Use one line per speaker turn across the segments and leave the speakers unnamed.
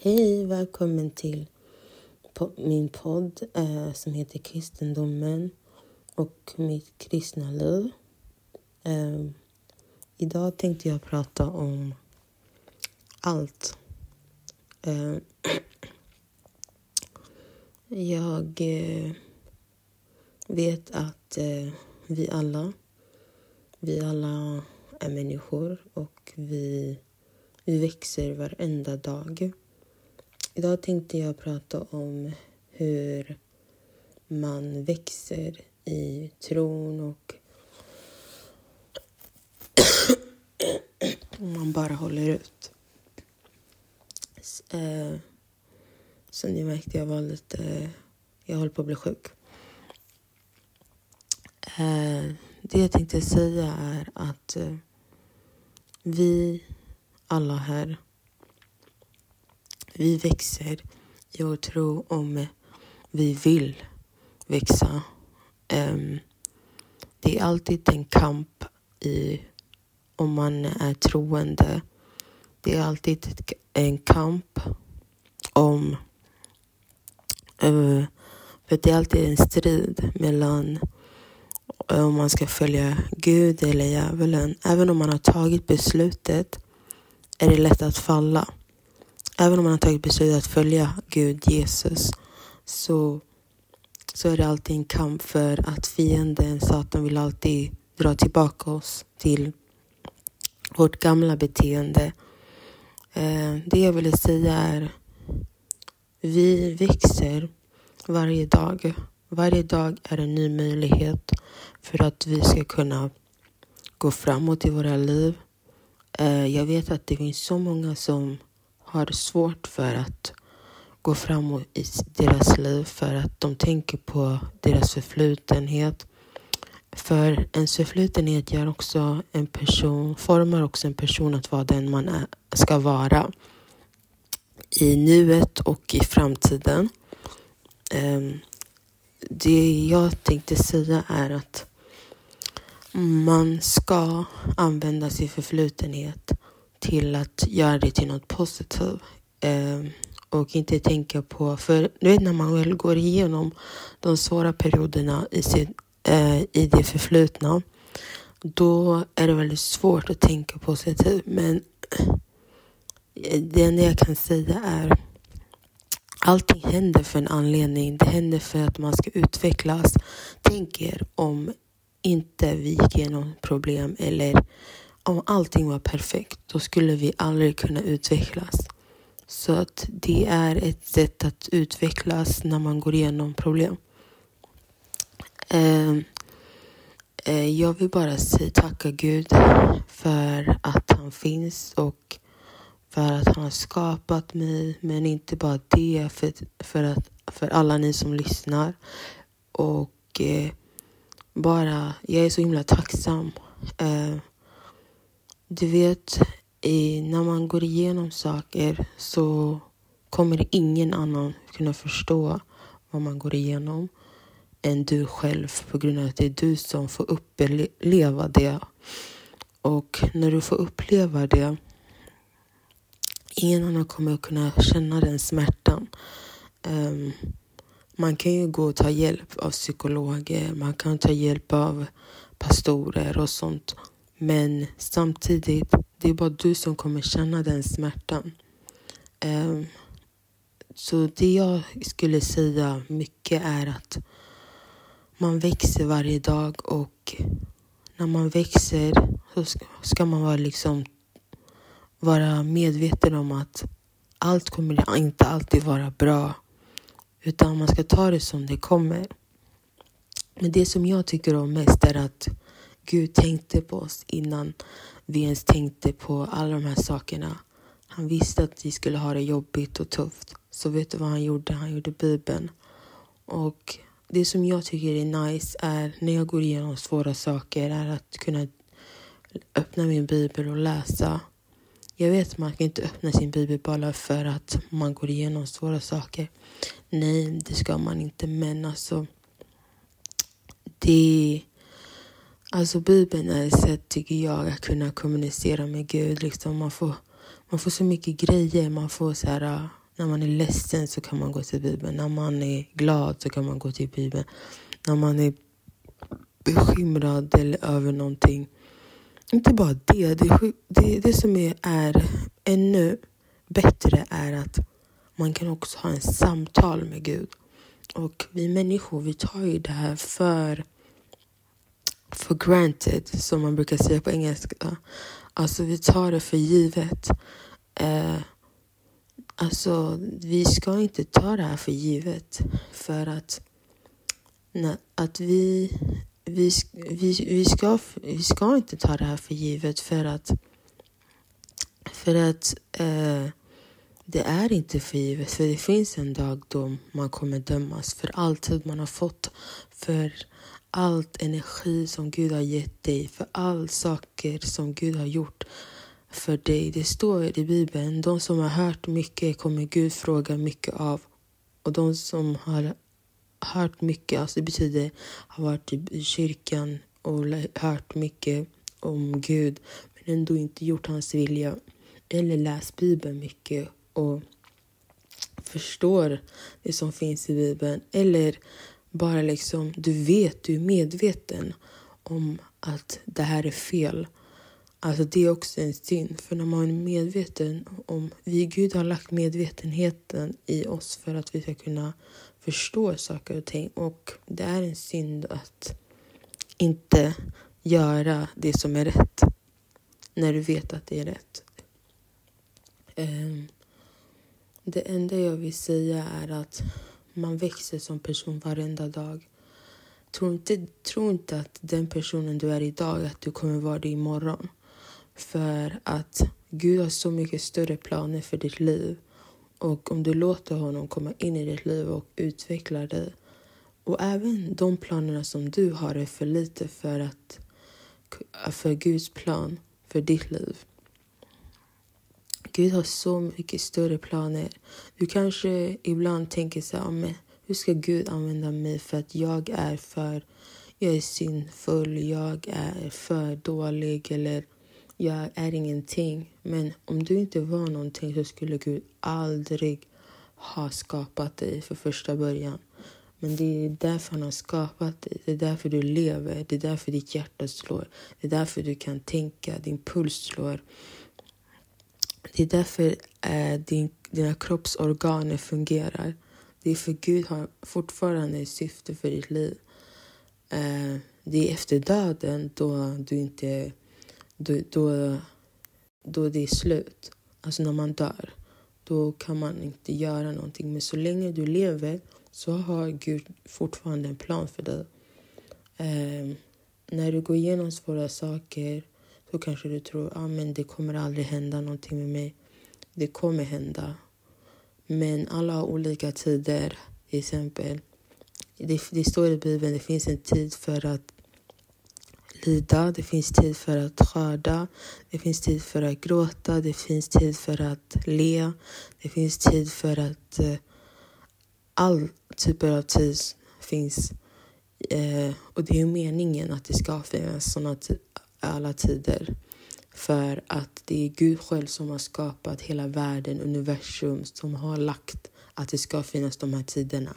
Hej, välkommen till min podd eh, som heter Kristendomen och mitt kristna liv. Eh, idag tänkte jag prata om allt. Ehm, eh, jag vet att eh, vi alla, vi alla är människor och vi, vi växer varenda dag. Idag tänkte jag prata om hur man växer i tron och om man bara håller ut. Så eh, ni märkte jag var lite... Jag håller på att bli sjuk. Eh, det jag tänkte säga är att eh, vi alla här vi växer i vår tro om eh, vi vill växa. Um, det är alltid en kamp i om man är troende. Det är alltid en kamp om... Uh, för det är alltid en strid mellan eh, om man ska följa Gud eller djävulen. Även om man har tagit beslutet är det lätt att falla. Även om man har tagit beslut att följa Gud, Jesus, så, så är det alltid en kamp för att fienden, Satan, vill alltid dra tillbaka oss till vårt gamla beteende. Eh, det jag ville säga är vi växer varje dag. Varje dag är en ny möjlighet för att vi ska kunna gå framåt i våra liv. Eh, jag vet att det finns så många som har svårt för att gå framåt i deras liv för att de tänker på deras förflutenhet. För ens förflutenhet gör också en person, formar också en person att vara den man är, ska vara i nuet och i framtiden. Ehm, det jag tänkte säga är att man ska använda sin förflutenhet till att göra det till något positivt. Eh, och inte tänka på, för du vet när man väl går igenom de svåra perioderna i, sin, eh, i det förflutna, då är det väldigt svårt att tänka positivt. Men eh, det enda jag kan säga är allting händer för en anledning. Det händer för att man ska utvecklas. Tänk er om inte vi gick igenom problem eller om allting var perfekt, då skulle vi aldrig kunna utvecklas. Så att det är ett sätt att utvecklas när man går igenom problem. Eh, eh, jag vill bara säga tacka Gud för att han finns och för att han har skapat mig. Men inte bara det, för, för, att, för alla ni som lyssnar. Och eh, bara, jag är så himla tacksam. Du vet, när man går igenom saker så kommer ingen annan kunna förstå vad man går igenom än du själv på grund av att det är du som får uppleva det. Och när du får uppleva det, ingen annan kommer att kunna känna den smärtan. Um, man kan ju gå och ta hjälp av psykologer, man kan ta hjälp av pastorer och sånt. Men samtidigt, det är bara du som kommer känna den smärtan. Um, så det jag skulle säga mycket är att man växer varje dag och när man växer så ska man vara, liksom, vara medveten om att allt kommer inte alltid vara bra. Utan man ska ta det som det kommer. Men det som jag tycker om mest är att Gud tänkte på oss innan vi ens tänkte på alla de här sakerna. Han visste att vi skulle ha det jobbigt och tufft. Så vet du vad han gjorde? Han gjorde Bibeln. Och det som jag tycker är nice är när jag går igenom svåra saker är att kunna öppna min bibel och läsa. Jag vet att man kan inte öppna sin bibel bara för att man går igenom svåra saker. Nej, det ska man inte. Men alltså, det Alltså Bibeln är ett sätt, tycker jag, att kunna kommunicera med Gud. Liksom man, får, man får så mycket grejer. Man får så här, äh, När man är ledsen så kan man gå till Bibeln. När man är glad så kan man gå till Bibeln. När man är bekymrad eller över någonting. Inte bara det. Det, det, det som är, är ännu bättre är att man kan också ha en samtal med Gud. Och vi människor, vi tar ju det här för for granted, som man brukar säga på engelska. Alltså, vi tar det för givet. Eh, alltså, vi ska inte ta det här för givet. För att, na, att vi, vi, vi, vi, ska, vi ska inte ta det här för givet för att, för att eh, det är inte för givet. För det finns en dag då man kommer dömas för all tid man har fått. För allt energi som Gud har gett dig, för all saker som Gud har gjort för dig. Det står i Bibeln, de som har hört mycket kommer Gud fråga mycket av. Och de som har hört mycket, alltså det betyder har varit typ i kyrkan och hört mycket om Gud men ändå inte gjort hans vilja eller läst Bibeln mycket och förstår det som finns i Bibeln eller bara liksom, du vet, du är medveten om att det här är fel. Alltså det är också en synd. För när man är medveten om, vi Gud har lagt medvetenheten i oss för att vi ska kunna förstå saker och ting. Och det är en synd att inte göra det som är rätt. När du vet att det är rätt. Ehm, det enda jag vill säga är att man växer som person varenda dag. Tro inte, tro inte att den personen du är idag, att du kommer vara det imorgon. För att Gud har så mycket större planer för ditt liv. Och om du låter honom komma in i ditt liv och utveckla dig. Och även de planerna som du har är för lite för, att, för Guds plan för ditt liv. Gud har så mycket större planer. Du kanske ibland tänker så här, men hur ska Gud använda mig för att jag är för, jag är syndfull, jag är för dålig eller jag är ingenting. Men om du inte var någonting så skulle Gud aldrig ha skapat dig för första början. Men det är därför han har skapat dig. Det är därför du lever. Det är därför ditt hjärta slår. Det är därför du kan tänka. Din puls slår. Det är därför eh, din, dina kroppsorganer fungerar. Det är för Gud har fortfarande ett syfte för ditt liv. Eh, det är efter döden då du inte... Då, då, då det är slut. Alltså när man dör. Då kan man inte göra någonting. Men så länge du lever så har Gud fortfarande en plan för dig. Eh, när du går igenom svåra saker så kanske du tror att ah, det kommer aldrig hända någonting med mig. Det kommer hända. Men alla har olika tider. Till exempel, det, det står i Bibeln det finns en tid för att lida, det finns tid för att skörda, det finns tid för att gråta, det finns tid för att le, det finns tid för att... Eh, all typer av tid finns. Eh, och det är meningen att det ska finnas såna typ alla tider. För att det är Gud själv som har skapat hela världen, universum, som har lagt att det ska finnas de här tiderna.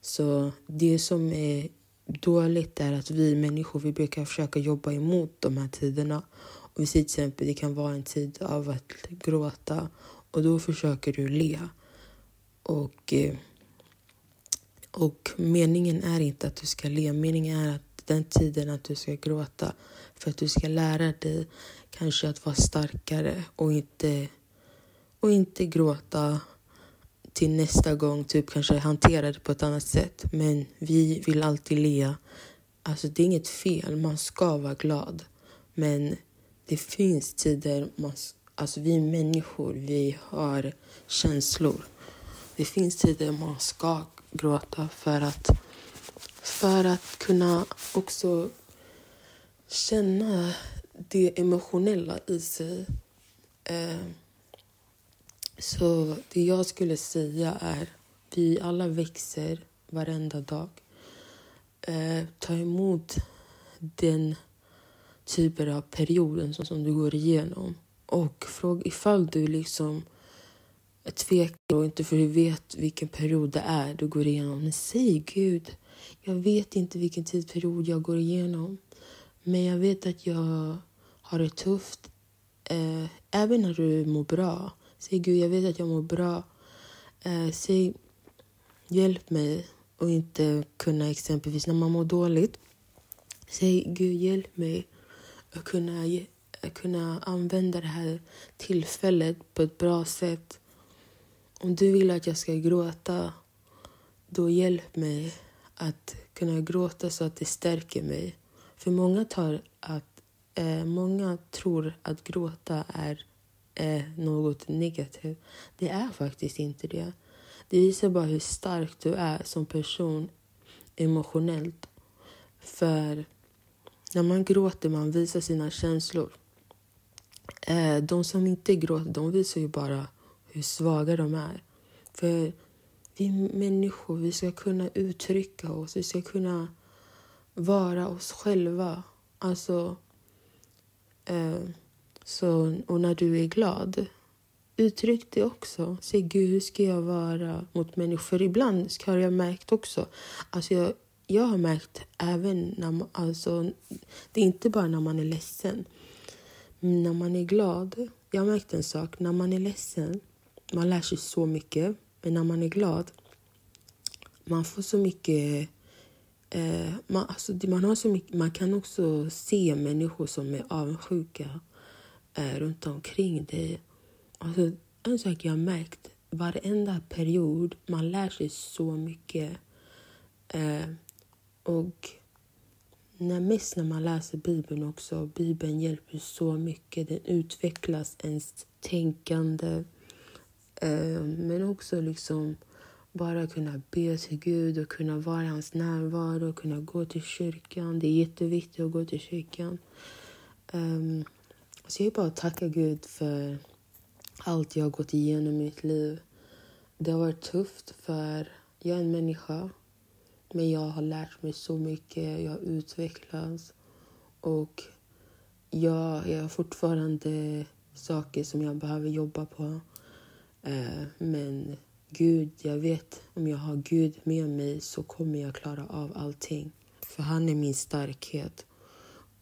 Så det som är dåligt är att vi människor vi brukar försöka jobba emot de här tiderna. Och vi säger till exempel det kan vara en tid av att gråta och då försöker du le. Och, eh, och meningen är inte att du ska le, meningen är att den tiden att du ska gråta för att du ska lära dig kanske att vara starkare och inte, och inte gråta till nästa gång, typ kanske hantera det på ett annat sätt. Men vi vill alltid le. Alltså det är inget fel, man ska vara glad. Men det finns tider, man, alltså vi människor, vi har känslor. Det finns tider man ska gråta för att, för att kunna också känna det emotionella i sig. Eh, så det jag skulle säga är vi alla växer varenda dag. Eh, ta emot den typen av perioden som, som du går igenom. Och fråga ifall du liksom tvekar och inte för du vet vilken period det är du går igenom. Men säg Gud, jag vet inte vilken tidsperiod jag går igenom. Men jag vet att jag har det tufft. Eh, även när du mår bra. Säg Gud, jag vet att jag mår bra. Eh, säg hjälp mig och inte kunna exempelvis när man mår dåligt. Säg Gud, hjälp mig att kunna, att kunna använda det här tillfället på ett bra sätt. Om du vill att jag ska gråta, då hjälp mig att kunna gråta så att det stärker mig. För många, tar att, eh, många tror att gråta är eh, något negativt. Det är faktiskt inte det. Det visar bara hur stark du är som person emotionellt. För när man gråter man visar sina känslor. Eh, de som inte gråter de visar ju bara hur svaga de är. För vi människor vi ska kunna uttrycka oss, vi ska kunna vara oss själva. Alltså, eh, så, och när du är glad, uttryck det också. Säg Gud, hur ska jag vara mot människor? Ibland har jag märkt också, alltså jag, jag har märkt även när man, alltså, det är inte bara när man är ledsen. Men när man är glad, jag har märkt en sak, när man är ledsen, man lär sig så mycket. Men när man är glad, man får så mycket Eh, man, alltså, man, har så mycket, man kan också se människor som är avundsjuka eh, runt omkring dig. Alltså, en sak jag har märkt, varenda period, man lär sig så mycket. Eh, och när, mest när man läser Bibeln också, Bibeln hjälper så mycket. Den utvecklas ens tänkande. Eh, men också liksom bara kunna be till Gud och kunna vara i hans närvaro och kunna gå till kyrkan. Det är jätteviktigt att gå till kyrkan. Um, så jag bara tacka Gud för allt jag har gått igenom i mitt liv. Det har varit tufft för jag är en människa. Men jag har lärt mig så mycket, jag har utvecklats. Och jag, jag har fortfarande saker som jag behöver jobba på. Uh, men Gud, jag vet om jag har Gud med mig så kommer jag klara av allting. För han är min starkhet.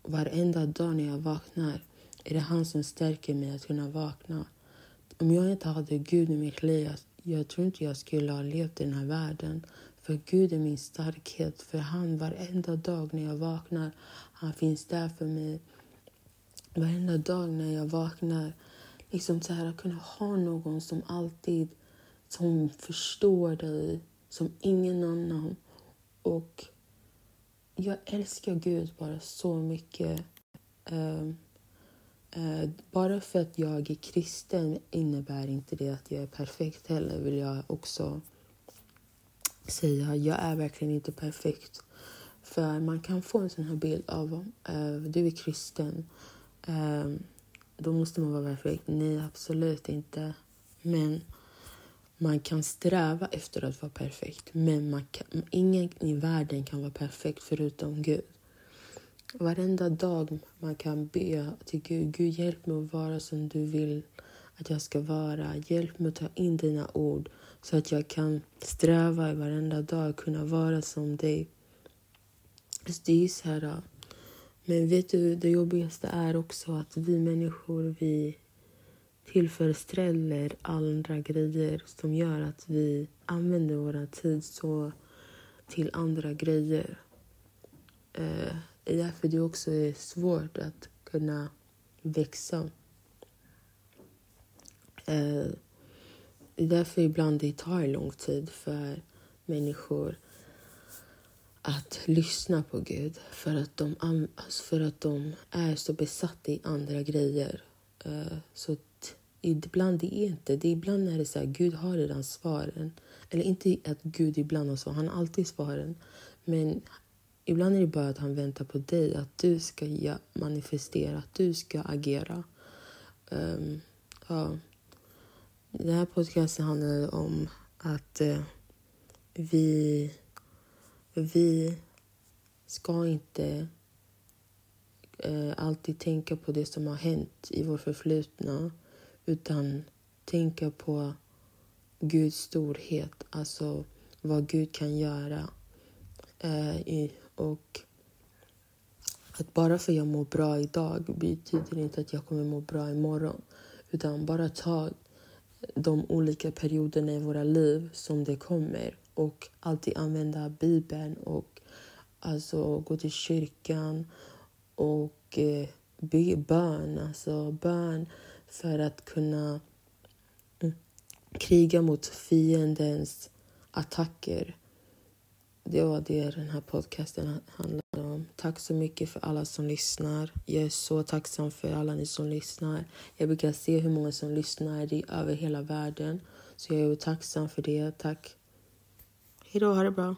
Varenda dag när jag vaknar är det han som stärker mig att kunna vakna. Om jag inte hade Gud i mitt liv, jag tror inte jag skulle ha levt i den här världen. För Gud är min starkhet. För han varenda dag när jag vaknar, han finns där för mig. Varenda dag när jag vaknar, liksom så här att kunna ha någon som alltid som förstår dig som ingen annan. Och jag älskar Gud bara så mycket. Uh, uh, bara för att jag är kristen innebär inte det att jag är perfekt heller, vill jag också säga. Jag är verkligen inte perfekt. För man kan få en sån här bild av uh, du är kristen. Ehm, då måste man vara perfekt. Nej, absolut inte. Men man kan sträva efter att vara perfekt, men man kan, ingen i världen kan vara perfekt förutom Gud. Varenda dag man kan be till Gud, Gud hjälp mig att vara som du vill att jag ska vara. Hjälp mig att ta in dina ord så att jag kan sträva i varenda dag, kunna vara som dig. det är så här, men vet du, det jobbigaste är också att vi människor, vi tillfredsställer andra grejer som gör att vi använder vår tid så till andra grejer. Eh, det är därför det också är svårt att kunna växa. Eh, det är därför ibland det tar lång tid för människor att lyssna på Gud för att de, för att de är så besatta i andra grejer. Eh, så ibland är inte det. Ibland är det så här, Gud har redan svaren. Eller inte att Gud ibland har svaren, han har alltid svaren. Men ibland är det bara att han väntar på dig, att du ska manifestera, att du ska agera. Um, ja. Den här podcasten handlar om att uh, vi, vi ska inte uh, alltid tänka på det som har hänt i vår förflutna utan tänka på Guds storhet, alltså vad Gud kan göra. Eh, och att bara för att jag mår bra idag betyder inte att jag kommer må bra imorgon. Utan bara ta de olika perioderna i våra liv som det kommer och alltid använda Bibeln och alltså gå till kyrkan och eh, be bön, alltså bön för att kunna mm, kriga mot fiendens attacker. Det var det den här podcasten handlade om. Tack så mycket för alla som lyssnar. Jag är så tacksam för alla ni som lyssnar. Jag brukar se hur många som lyssnar det över hela världen. Så jag är tacksam för det. Tack. Hej då, ha det bra.